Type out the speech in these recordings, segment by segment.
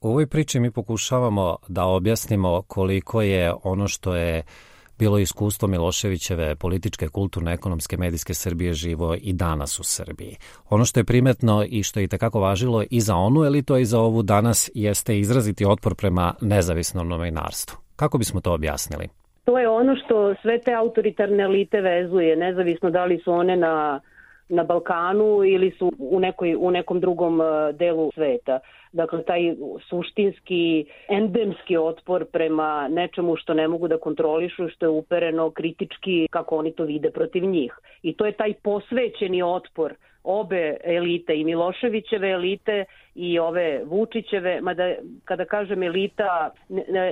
U ovoj priči mi pokušavamo da objasnimo koliko je ono što je bilo iskustvo Miloševićeve političke, kulturne, ekonomske, medijske Srbije živo i danas u Srbiji. Ono što je primetno i što je i takako važilo i za onu elitu, a i za ovu danas jeste izraziti otpor prema nezavisnom novinarstvu. Kako bismo to objasnili? To je ono što sve te autoritarne elite vezuje, nezavisno da li su one na na Balkanu ili su u, nekoj, u nekom drugom e, delu sveta. Dakle, taj suštinski, endemski otpor prema nečemu što ne mogu da kontrolišu, što je upereno kritički kako oni to vide protiv njih. I to je taj posvećeni otpor obe elite i Miloševićeve elite i ove Vučićeve, mada kada kažem elita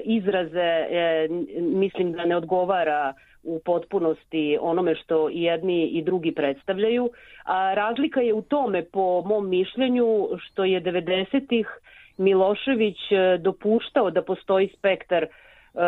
izraze e, mislim da ne odgovara u potpunosti onome što i jedni i drugi predstavljaju. A razlika je u tome, po mom mišljenju, što je 90-ih Milošević e, dopuštao da postoji spektar e,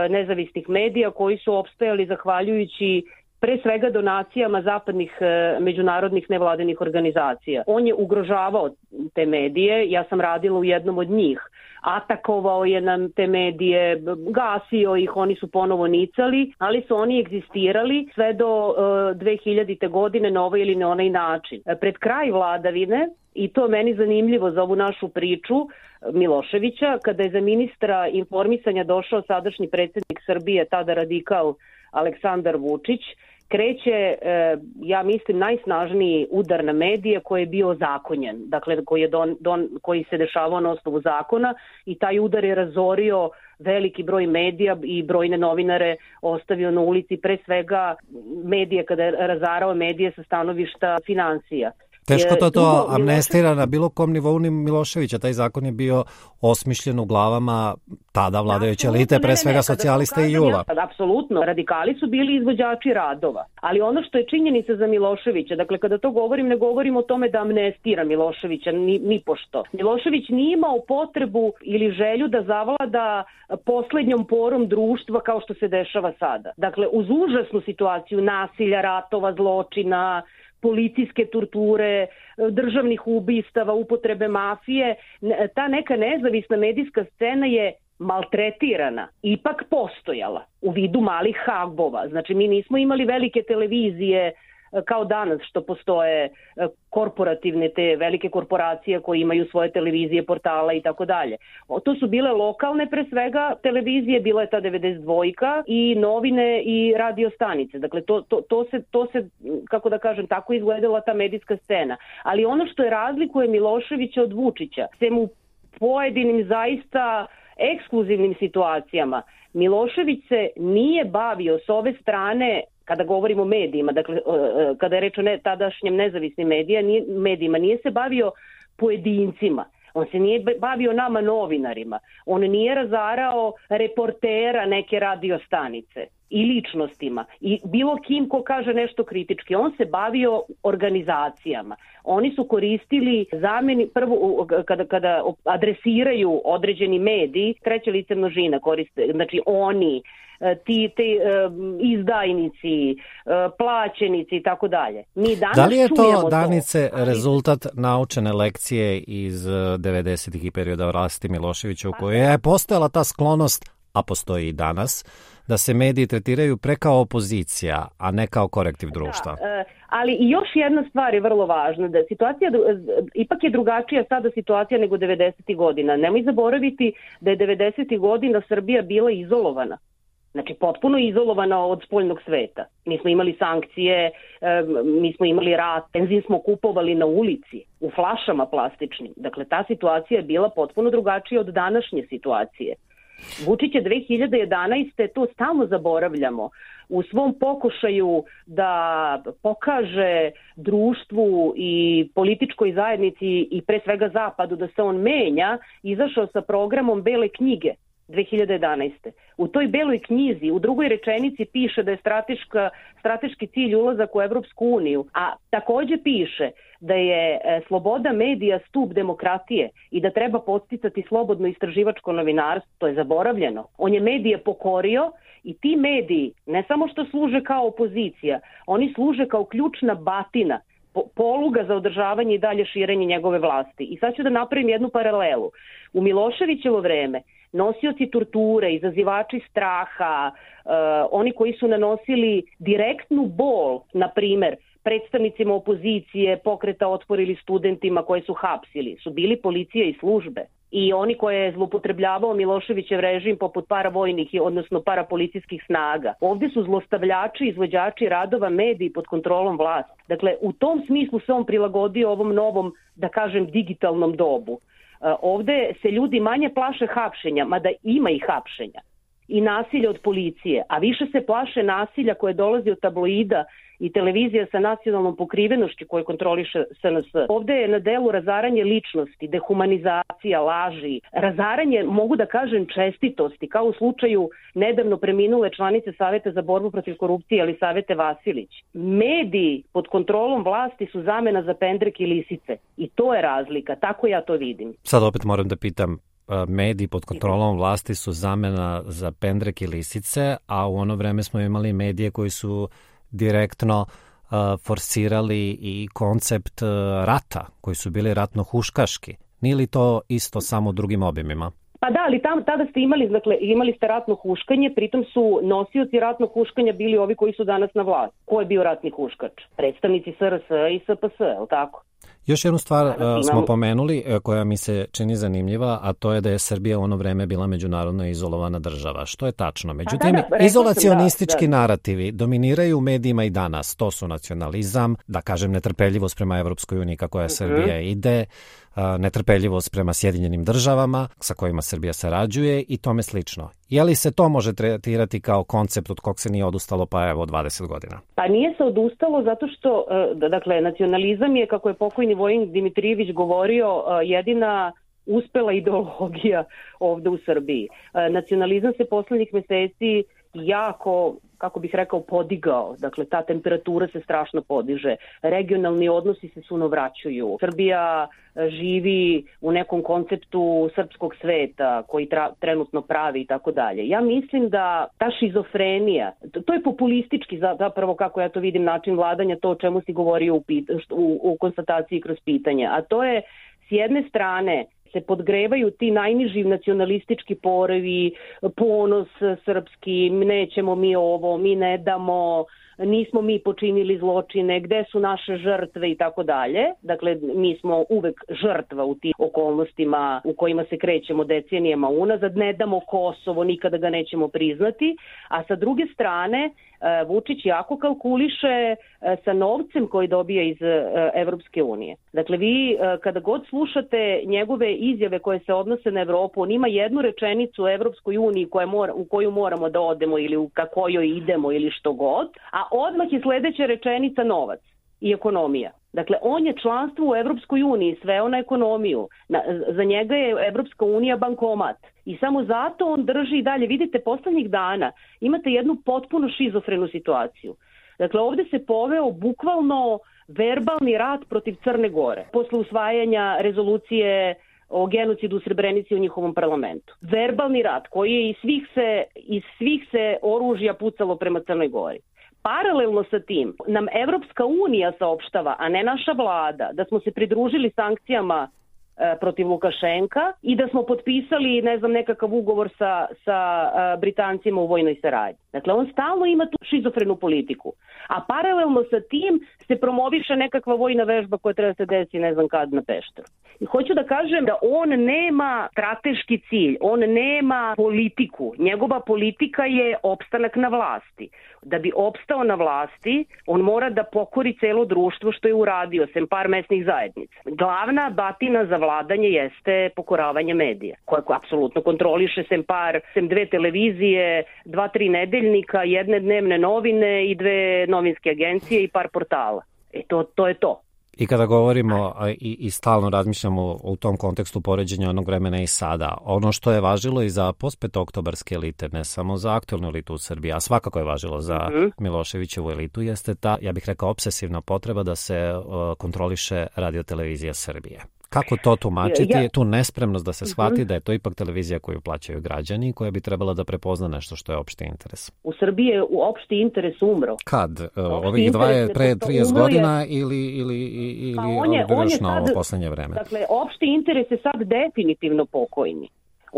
nezavisnih medija koji su opstajali zahvaljujući pre svega donacijama zapadnih e, međunarodnih nevladinih organizacija. On je ugrožavao te medije, ja sam radila u jednom od njih atakovao je nam te medije, gasio ih, oni su ponovo nicali, ali su oni egzistirali sve do uh, e, 2000. godine na ovaj ili na onaj način. E, pred kraj vladavine, i to meni zanimljivo za ovu našu priču, Miloševića, kada je za ministra informisanja došao sadašnji predsednik Srbije, tada radikal Aleksandar Vučić, kreće, e, ja mislim, najsnažniji udar na medije koji je bio zakonjen, dakle koji, je don, don, koji se dešavao na osnovu zakona i taj udar je razorio veliki broj medija i brojne novinare ostavio na ulici, pre svega medije kada je razarao medije sa stanovišta financija. Teško to to amnestira na bilo kom nivou ni Miloševića. Taj zakon je bio osmišljen u glavama tada vladajuće elite, pre svega socijalista i Jula. Ja, apsolutno, radikali su bili izvođači radova. Ali ono što je činjenica za Miloševića, dakle kada to govorim, ne govorim o tome da amnestira Miloševića, ni, ni pošto. Milošević nije imao potrebu ili želju da zavlada poslednjom porom društva kao što se dešava sada. Dakle, uz užasnu situaciju nasilja, ratova, zločina, policijske torture, državnih ubistava, upotrebe mafije, ta neka nezavisna medijska scena je maltretirana, ipak postojala u vidu malih hagbova. Znači mi nismo imali velike televizije kao danas što postoje e, korporativne te velike korporacije koje imaju svoje televizije, portala i tako dalje. To su bile lokalne pre svega televizije, bila je ta 92 i novine i radio stanice. Dakle, to, to, to, se, to se, kako da kažem, tako izgledala ta medijska scena. Ali ono što je razlikuje Miloševića od Vučića, se mu pojedinim zaista ekskluzivnim situacijama Milošević se nije bavio s ove strane kada govorimo o medijima, dakle, kada je reč o ne, tadašnjem nezavisnim medija, nije, medijima, nije se bavio pojedincima, On se nije bavio nama novinarima. On nije razarao reportera neke radio stanice i ličnostima i bilo kim ko kaže nešto kritički. On se bavio organizacijama. Oni su koristili zameni, prvo kada, kada adresiraju određeni mediji, treće lice množina koriste, znači oni, ti te izdajnici, uh, plaćenici i tako dalje. Mi danas da li je to, Danice, to, rezultat naučene lekcije iz 90. i perioda vlasti Miloševića u kojoj je postojala ta sklonost, a postoji i danas, da se mediji tretiraju pre kao opozicija, a ne kao korektiv društva. Da, e, ali i još jedna stvar je vrlo važna, da situacija ipak je drugačija sada situacija nego 90. godina. Nemoj zaboraviti da je 90. godina Srbija bila izolovana. Znači, potpuno izolovana od spoljnog sveta. Mi smo imali sankcije, mi smo imali rat, benzin smo kupovali na ulici, u flašama plastičnim. Dakle, ta situacija je bila potpuno drugačija od današnje situacije. Vučić je 2011. to stalno zaboravljamo u svom pokušaju da pokaže društvu i političkoj zajednici i pre svega zapadu da se on menja, izašao sa programom Bele knjige 2011. U toj beloj knjizi u drugoj rečenici piše da je strateška, strateški cilj ulazak u Evropsku uniju, a takođe piše da je e, sloboda medija stup demokratije i da treba posticati slobodno istraživačko novinarstvo, to je zaboravljeno. On je medije pokorio i ti mediji ne samo što služe kao opozicija, oni služe kao ključna batina poluga za održavanje i dalje širenje njegove vlasti. I sad ću da napravim jednu paralelu. U Miloševićevo vreme nosioci torture, izazivači straha, uh, oni koji su nanosili direktnu bol, na primer, predstavnicima opozicije, pokreta otpor ili studentima koje su hapsili, su bili policija i službe i oni koje je zlopotrebljavao Miloševićev režim poput paravojnih, odnosno parapolicijskih snaga. Ovde su zlostavljači, izvođači radova, mediji pod kontrolom vlasti. Dakle, u tom smislu se on prilagodio ovom novom, da kažem, digitalnom dobu. E, ovde se ljudi manje plaše hapšenja, mada ima i hapšenja i nasilja od policije, a više se plaše nasilja koje dolazi od tabloida i televizija sa nacionalnom pokrivenošću koju kontroliše SNS. Ovde je na delu razaranje ličnosti, dehumanizacija, laži, razaranje, mogu da kažem, čestitosti, kao u slučaju nedavno preminule članice Saveta za borbu protiv korupcije, ali Savete Vasilić. Mediji pod kontrolom vlasti su zamena za pendrek i lisice. I to je razlika, tako ja to vidim. Sad opet moram da pitam, mediji pod kontrolom vlasti su zamena za pendrek i lisice, a u ono vreme smo imali medije koji su direktno uh, forsirali i koncept uh, rata, koji su bili ratno-huškaški. Nije li to isto samo drugim obimima? Pa da, ali tam, tada ste imali, dakle, imali ste ratno huškanje, pritom su nosioci ratnog huškanja bili ovi koji su danas na vlast. Ko je bio ratni huškač? Predstavnici SRS i SPS, je li tako? Još jednu stvar uh, smo pomenuli uh, koja mi se čini zanimljiva, a to je da je Srbija u ono vreme bila međunarodno izolovana država, što je tačno. Međutim, da, da, izolacionistički da, da. narativi dominiraju u medijima i danas. To su nacionalizam, da kažem netrpeljivost prema Evropskoj uniji kako je uh mhm. -huh. Srbija ide, netrpeljivost prema Sjedinjenim državama sa kojima Srbija sarađuje i tome slično. Je li se to može tretirati kao koncept od kog se nije odustalo pa evo 20 godina? Pa nije se odustalo zato što, e, dakle, nacionalizam je, kako je pokojni Vojin Dimitrijević govorio, e, jedina uspela ideologija ovde u Srbiji. E, nacionalizam se poslednjih meseci jako kako bih rekao, podigao. Dakle, ta temperatura se strašno podiže. Regionalni odnosi se suno vraćaju. Srbija e, živi u nekom konceptu srpskog sveta koji tra, trenutno pravi i tako dalje. Ja mislim da ta šizofrenija, to je populistički zapravo kako ja to vidim način vladanja, to o čemu si govorio u, u, u konstataciji kroz pitanje, a to je s jedne strane se podgrevaju ti najniži nacionalistički porevi, ponos srpski, nećemo mi ovo, mi ne damo, nismo mi počinili zločine, gde su naše žrtve i tako dalje. Dakle, mi smo uvek žrtva u tim okolnostima u kojima se krećemo decenijama unazad, ne damo Kosovo, nikada ga nećemo priznati, a sa druge strane Vučić jako kalkuliše e, sa novcem koji dobija iz e, Evropske unije. Dakle, vi kada god slušate njegove izjave koje se odnose na Evropu, on ima jednu rečenicu u Evropskoj uniji koja mora, u koju moramo da odemo ili u kojoj idemo ili što god, a odmah je sledeća rečenica novac i ekonomija. Dakle, on je članstvo u Evropskoj uniji sveo na ekonomiju. Na, za njega je Evropska unija bankomat. I samo zato on drži i dalje. Vidite, poslednjih dana imate jednu potpuno šizofrenu situaciju. Dakle, ovde se poveo bukvalno verbalni rat protiv Crne Gore. Posle usvajanja rezolucije o genocidu u Srebrenici u njihovom parlamentu. Verbalni rat koji je iz svih se, iz svih se oružja pucalo prema Crnoj Gori. Paralelno sa tim nam Evropska unija saopštava, a ne naša vlada, da smo se pridružili sankcijama e, protiv Lukašenka i da smo potpisali, ne znam, nekakav ugovor sa, sa e, Britancima u vojnoj saradnji. Dakle, on stalno ima tu šizofrenu politiku. A paralelno sa tim se promoviše nekakva vojna vežba koja treba da se desi ne znam kad na Pešteru. I hoću da kažem da on nema strateški cilj, on nema politiku. Njegova politika je opstanak na vlasti. Da bi opstao na vlasti, on mora da pokori celo društvo što je uradio, sem par mesnih zajednica. Glavna batina za vladanje jeste pokoravanje medija, koje apsolutno kontroliše sem par, sem dve televizije, dva, tri nedeljnika, jedne dnevne novine i dve novinske agencije i par portala. E to, to je to. I kada govorimo i, i stalno razmišljamo u tom kontekstu poređenja onog vremena i sada, ono što je važilo i za oktobarske elite, ne samo za aktualnu elitu u Srbiji, a svakako je važilo za mm -hmm. Miloševićevu elitu, jeste ta, ja bih rekao, obsesivna potreba da se kontroliše radiotelevizija Srbije Kako to tumačiti? Ja, tu nespremnost da se mhm. shvati da je to ipak televizija koju plaćaju građani i koja bi trebala da prepozna nešto što je opšti interes. U Srbiji je u opšti interes umro. Kad? Opšti Ovih dva je pre 30 godina je... ili, ili, ili, pa on je, on je sad, na ovo poslednje vreme? Dakle, opšti interes je sad definitivno pokojni.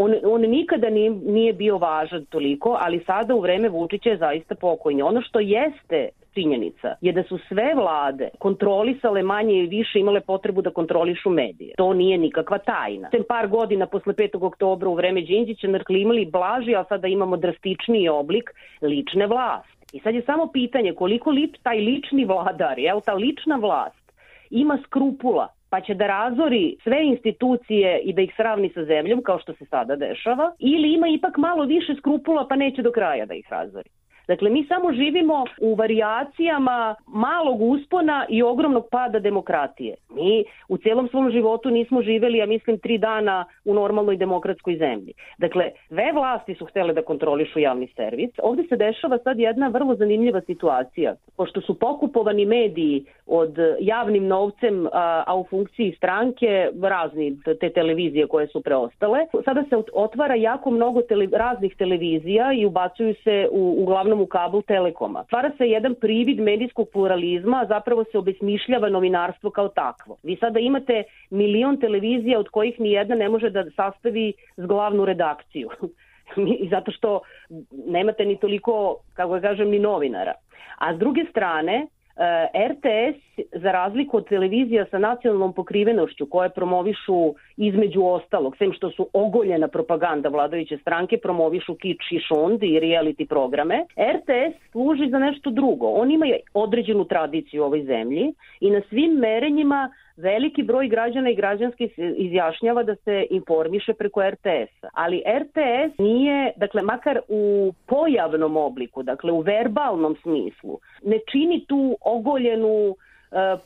On, on nikada nije, nije bio važan toliko, ali sada u vreme Vučića je zaista pokojni. Ono što jeste činjenica je da su sve vlade kontrolisale manje i više imale potrebu da kontrolišu medije. To nije nikakva tajna. Sem par godina posle 5. oktobra u vreme Đinđića narklimali blaži, a sada imamo drastičniji oblik lične vlasti. I sad je samo pitanje koliko lič, taj lični vladar, jel, ta lična vlast ima skrupula pa će da razori sve institucije i da ih sravni sa zemljom, kao što se sada dešava, ili ima ipak malo više skrupula pa neće do kraja da ih razori. Dakle, mi samo živimo u varijacijama malog uspona i ogromnog pada demokratije. Mi u celom svom životu nismo živeli, ja mislim, tri dana u normalnoj demokratskoj zemlji. Dakle, sve vlasti su htele da kontrolišu javni servis. Ovde se dešava sad jedna vrlo zanimljiva situacija. Pošto su pokupovani mediji od javnim novcem, a, u funkciji stranke, razni te televizije koje su preostale, sada se otvara jako mnogo tele, raznih televizija i ubacuju se u, uglavnom u kabel Telekoma. Stvara se jedan privid medijskog pluralizma, a zapravo se obesmišljava novinarstvo kao takvo. Vi sada imate milion televizija od kojih ni jedna ne može da sastavi glavnu redakciju. I zato što nemate ni toliko, kako ga kažem, ni novinara. A s druge strane, RTS, za razliku od televizija sa nacionalnom pokrivenošću koje promovišu između ostalog, sem što su ogoljena propaganda vladajuće stranke, promovišu kič i šund i reality programe, RTS služi za nešto drugo. On ima određenu tradiciju u ovoj zemlji i na svim merenjima veliki broj građana i građanski izjašnjava da se informiše preko RTS-a. Ali RTS nije, dakle, makar u pojavnom obliku, dakle, u verbalnom smislu, ne čini tu ogoljenu e,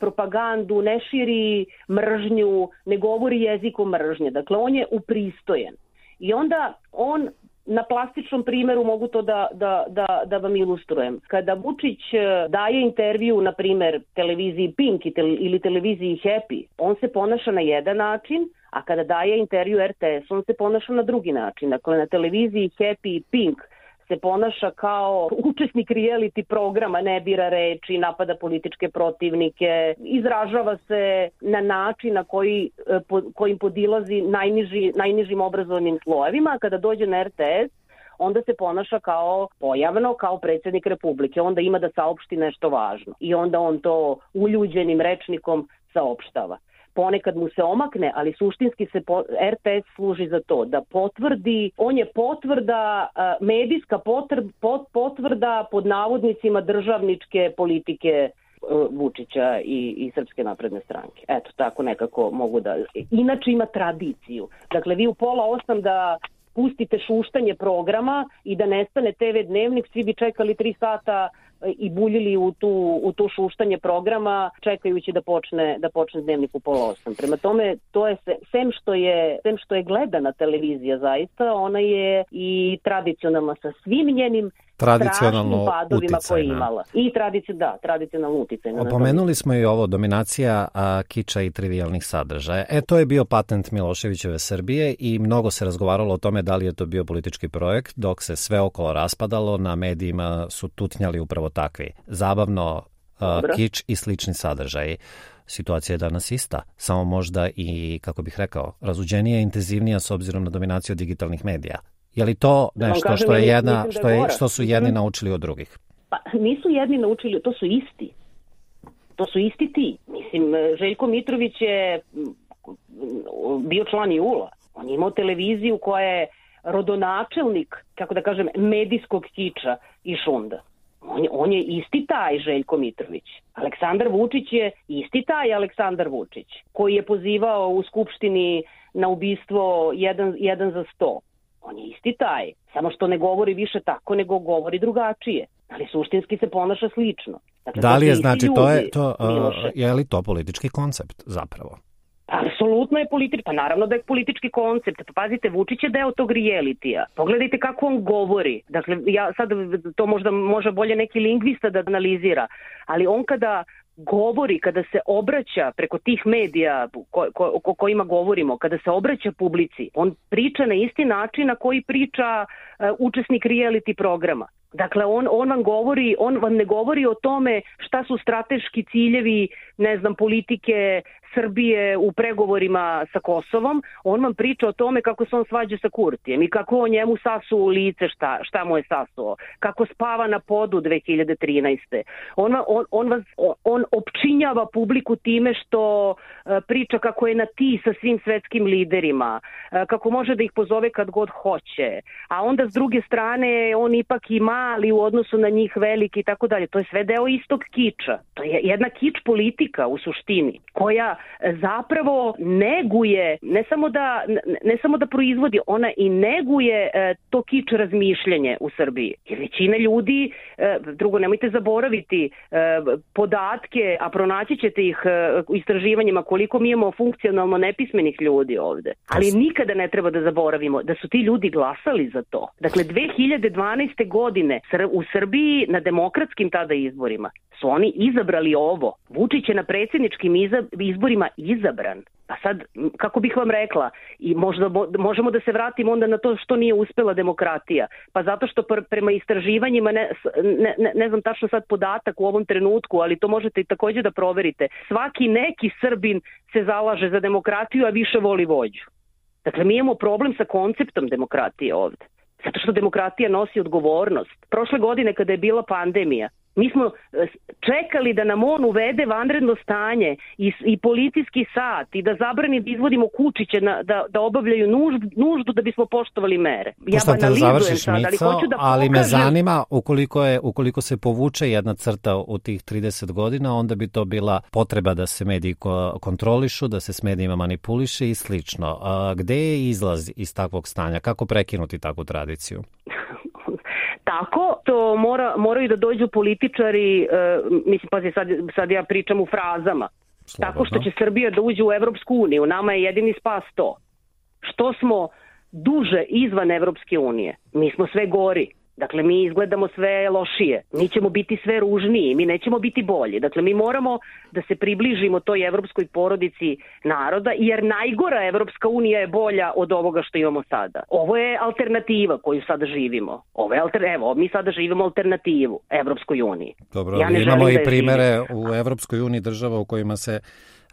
propagandu, ne širi mržnju, ne govori jezikom mržnje. Dakle, on je upristojen. I onda on Na plastičnom primeru mogu to da, da, da, da vam ilustrujem. Kada Vučić e, daje intervju, na primer, televiziji Pink ili televiziji Happy, on se ponaša na jedan način, a kada daje intervju RTS, on se ponaša na drugi način. Dakle, na televiziji Happy i Pink se ponaša kao učesnik reality programa, ne bira reči, napada političke protivnike, izražava se na način na koji, e, kojim podilazi najniži, najnižim obrazovnim slojevima, a kada dođe na RTS, onda se ponaša kao pojavno, kao predsednik Republike. Onda ima da saopšti nešto važno. I onda on to uljuđenim rečnikom saopštava ponekad mu se omakne, ali suštinski se po, RTS služi za to, da potvrdi, on je potvrda, medijska potrb, potvrda pod navodnicima državničke politike Vučića i, i Srpske napredne stranke. Eto, tako nekako mogu da... Inače ima tradiciju. Dakle, vi u pola osam da pustite šuštanje programa i da nestane TV dnevnik, svi bi čekali tri sata i buljili u tu, u to šuštanje programa čekajući da počne, da počne dnevnik u pola osam. Prema tome, to je sem što je, sem što je gledana televizija zaista, ona je i tradicionalna sa svim njenim tradicionalno padovima koje imala. I tradici, da, tradicionalno uticajna. Opomenuli smo i ovo, dominacija a, kiča i trivialnih sadržaja. E, to je bio patent Miloševićeve Srbije i mnogo se razgovaralo o tome da li je to bio politički projekt, dok se sve okolo raspadalo, na medijima su tutnjali upravo takvi. Zabavno, a, kič i slični sadržaji. Situacija je danas ista, samo možda i, kako bih rekao, razuđenija i intenzivnija s obzirom na dominaciju digitalnih medija. Je li to da nešto što je jedna, da što, je, što su jedni mhm. naučili od drugih? Pa nisu jedni naučili, to su isti. To su isti ti. Mislim, Željko Mitrović je bio član i ULA. On je imao televiziju koja je rodonačelnik, kako da kažem, medijskog kiča i šunda. On je, on je isti taj Željko Mitrović. Aleksandar Vučić je isti taj Aleksandar Vučić, koji je pozivao u Skupštini na ubistvo jedan, jedan za sto on je isti taj, samo što ne govori više tako, nego govori drugačije. Ali suštinski se ponaša slično. Dakle, da li je, znači, ljudi, to je, to, uh, je li to politički koncept zapravo? Apsolutno je politički, pa naravno da je politički koncept. Pa pazite, Vučić je deo tog realitija. Pogledajte kako on govori. Dakle, ja sad to možda može bolje neki lingvista da analizira, ali on kada govori, kada se obraća preko tih medija ko, ko, o kojima govorimo, kada se obraća publici, on priča na isti način na koji priča uh, učesnik reality programa. Dakle, on, on vam govori, on vam ne govori o tome šta su strateški ciljevi, ne znam, politike Srbije u pregovorima sa Kosovom, on vam priča o tome kako se on svađa sa Kurtijem i kako on njemu sasu u lice šta, šta mu je sasuo, kako spava na podu 2013. On, on, on, vas, on opčinjava publiku time što e, priča kako je na ti sa svim svetskim liderima, e, kako može da ih pozove kad god hoće, a onda s druge strane on ipak i mali u odnosu na njih veliki i tako dalje. To je sve deo istog kiča. To je jedna kič politika u suštini, koja zapravo neguje, ne samo da, ne samo da proizvodi, ona i neguje e, to kič razmišljanje u Srbiji. Jer većina ljudi, e, drugo, nemojte zaboraviti e, podatke, a pronaći ćete ih u istraživanjima koliko mi imamo funkcionalno nepismenih ljudi ovde. Ali nikada ne treba da zaboravimo da su ti ljudi glasali za to. Dakle, 2012. godine u Srbiji na demokratskim tada izborima su oni izabrali ovo. Vučić je na predsjedničkim izborima izabran. Pa sad, kako bih vam rekla, i možda možemo da se vratimo onda na to što nije uspela demokratija. Pa zato što pr prema istraživanjima, ne, ne, ne, ne znam tačno sad podatak u ovom trenutku, ali to možete i takođe da proverite. Svaki neki Srbin se zalaže za demokratiju, a više voli vođu. Dakle, mi imamo problem sa konceptom demokratije ovde. Zato što demokratija nosi odgovornost. Prošle godine kada je bila pandemija, Mi smo e, čekali da nam on uvede vanredno stanje i, i policijski sat i da zabrani da izvodimo kučiće na, da, da obavljaju nuždu, nuždu da bismo poštovali mere. Ja da završiš sad, ali, hoću da ali me zanima ukoliko, je, ukoliko se povuče jedna crta u tih 30 godina, onda bi to bila potreba da se mediji kontrolišu, da se s medijima manipuliše i slično. A, gde je izlaz iz takvog stanja? Kako prekinuti takvu tradiciju? tako, to mora, moraju da dođu političari, e, mislim, pazi, sad, sad ja pričam u frazama, Slobodno. tako što će Srbija da uđe u Evropsku uniju, nama je jedini spas to. Što smo duže izvan Evropske unije, mi smo sve gori. Dakle, mi izgledamo sve lošije, mi ćemo biti sve ružniji, mi nećemo biti bolji. Dakle, mi moramo da se približimo toj evropskoj porodici naroda, jer najgora Evropska unija je bolja od ovoga što imamo sada. Ovo je alternativa koju sada živimo. Ovo je alter, evo, mi sada živimo alternativu Evropskoj uniji. Dobro, ja imamo i da primere u Evropskoj uniji država u kojima se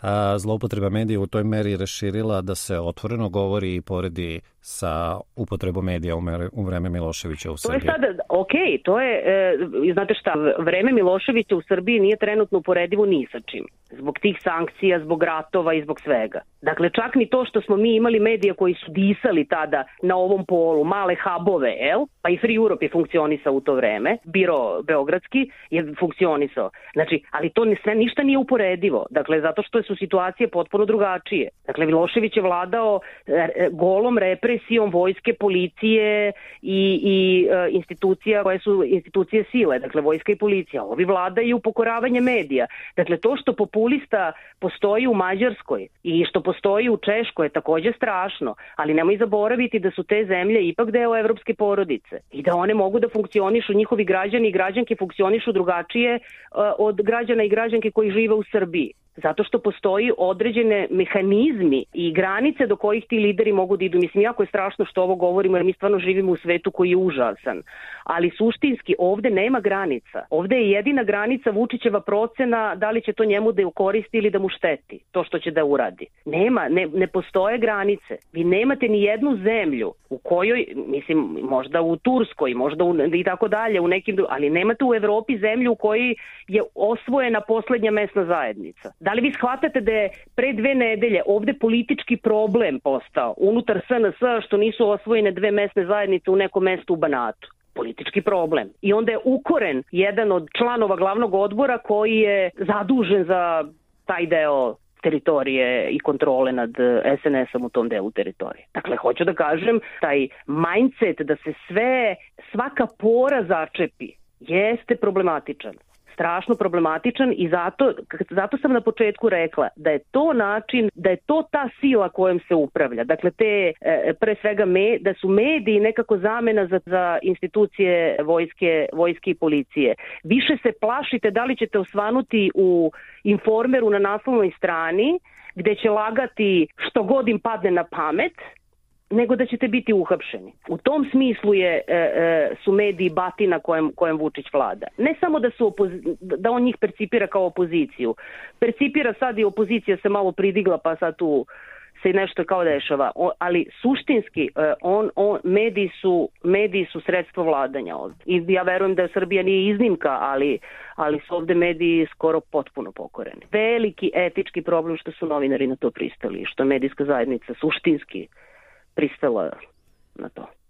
a, zloupotreba medija u toj meri raširila da se otvoreno govori i poredi sa upotrebom medija u, mere, u vreme Miloševića u Srbiji. To je sada, ok, to je, e, znate šta, vreme Miloševića u Srbiji nije trenutno uporedivo ni sa čim. Zbog tih sankcija, zbog ratova i zbog svega. Dakle, čak ni to što smo mi imali medija koji su disali tada na ovom polu, male hubove, el? pa i Free Europe je funkcionisao u to vreme, biro Beogradski je funkcionisao. Znači, ali to sve ništa nije uporedivo. Dakle, zato što su situacije potpuno drugačije. Dakle, Milošević je vladao e, e, golom represijom vojske, policije i, i e, institucija koje su institucije sile, dakle vojska i policija. Ovi vladaju pokoravanje medija. Dakle, to što populista postoji u Mađarskoj i što postoji u Češkoj je takođe strašno, ali nemoj zaboraviti da su te zemlje ipak deo evropske porodice i da one mogu da funkcionišu, njihovi građani i građanke funkcionišu drugačije od građana i građanke koji žive u Srbiji. Zato što postoji određene mehanizmi i granice do kojih ti lideri mogu da idu. Mislim, jako je strašno što ovo govorimo jer mi stvarno živimo u svetu koji je užasan. Ali suštinski ovde nema granica. Ovde je jedina granica Vučićeva procena da li će to njemu da ju koristi ili da mu šteti to što će da uradi. Nema, ne, ne postoje granice. Vi nemate ni jednu zemlju u kojoj, mislim, možda u Turskoj, možda u, i tako dalje, u nekim, ali nemate u Evropi zemlju u kojoj je osvojena poslednja mesna zajednica. Da li vi shvatate da je pre dve nedelje ovde politički problem postao unutar SNS što nisu osvojene dve mesne zajednice u nekom mestu u Banatu? Politički problem. I onda je ukoren jedan od članova glavnog odbora koji je zadužen za taj deo teritorije i kontrole nad SNS-om u tom delu teritorije. Dakle, hoću da kažem, taj mindset da se sve, svaka pora začepi, jeste problematičan strašno problematičan i zato, zato sam na početku rekla da je to način, da je to ta sila kojom se upravlja. Dakle, te e, pre svega me, da su mediji nekako zamena za, za institucije vojske, vojske i policije. Više se plašite da li ćete osvanuti u informeru na naslovnoj strani gde će lagati što god im padne na pamet, nego da ćete biti uhapšeni. U tom smislu je, e, e, su mediji batina kojem, kojem Vučić vlada. Ne samo da, su da on njih percipira kao opoziciju. Percipira sad i opozicija se malo pridigla pa sad tu se nešto kao dešava, o, ali suštinski e, on, on, mediji, su, mediji su sredstvo vladanja ovde. I ja verujem da Srbija nije iznimka, ali, ali su ovde mediji skoro potpuno pokoreni. Veliki etički problem što su novinari na to pristali, što medijska zajednica suštinski pristala na to.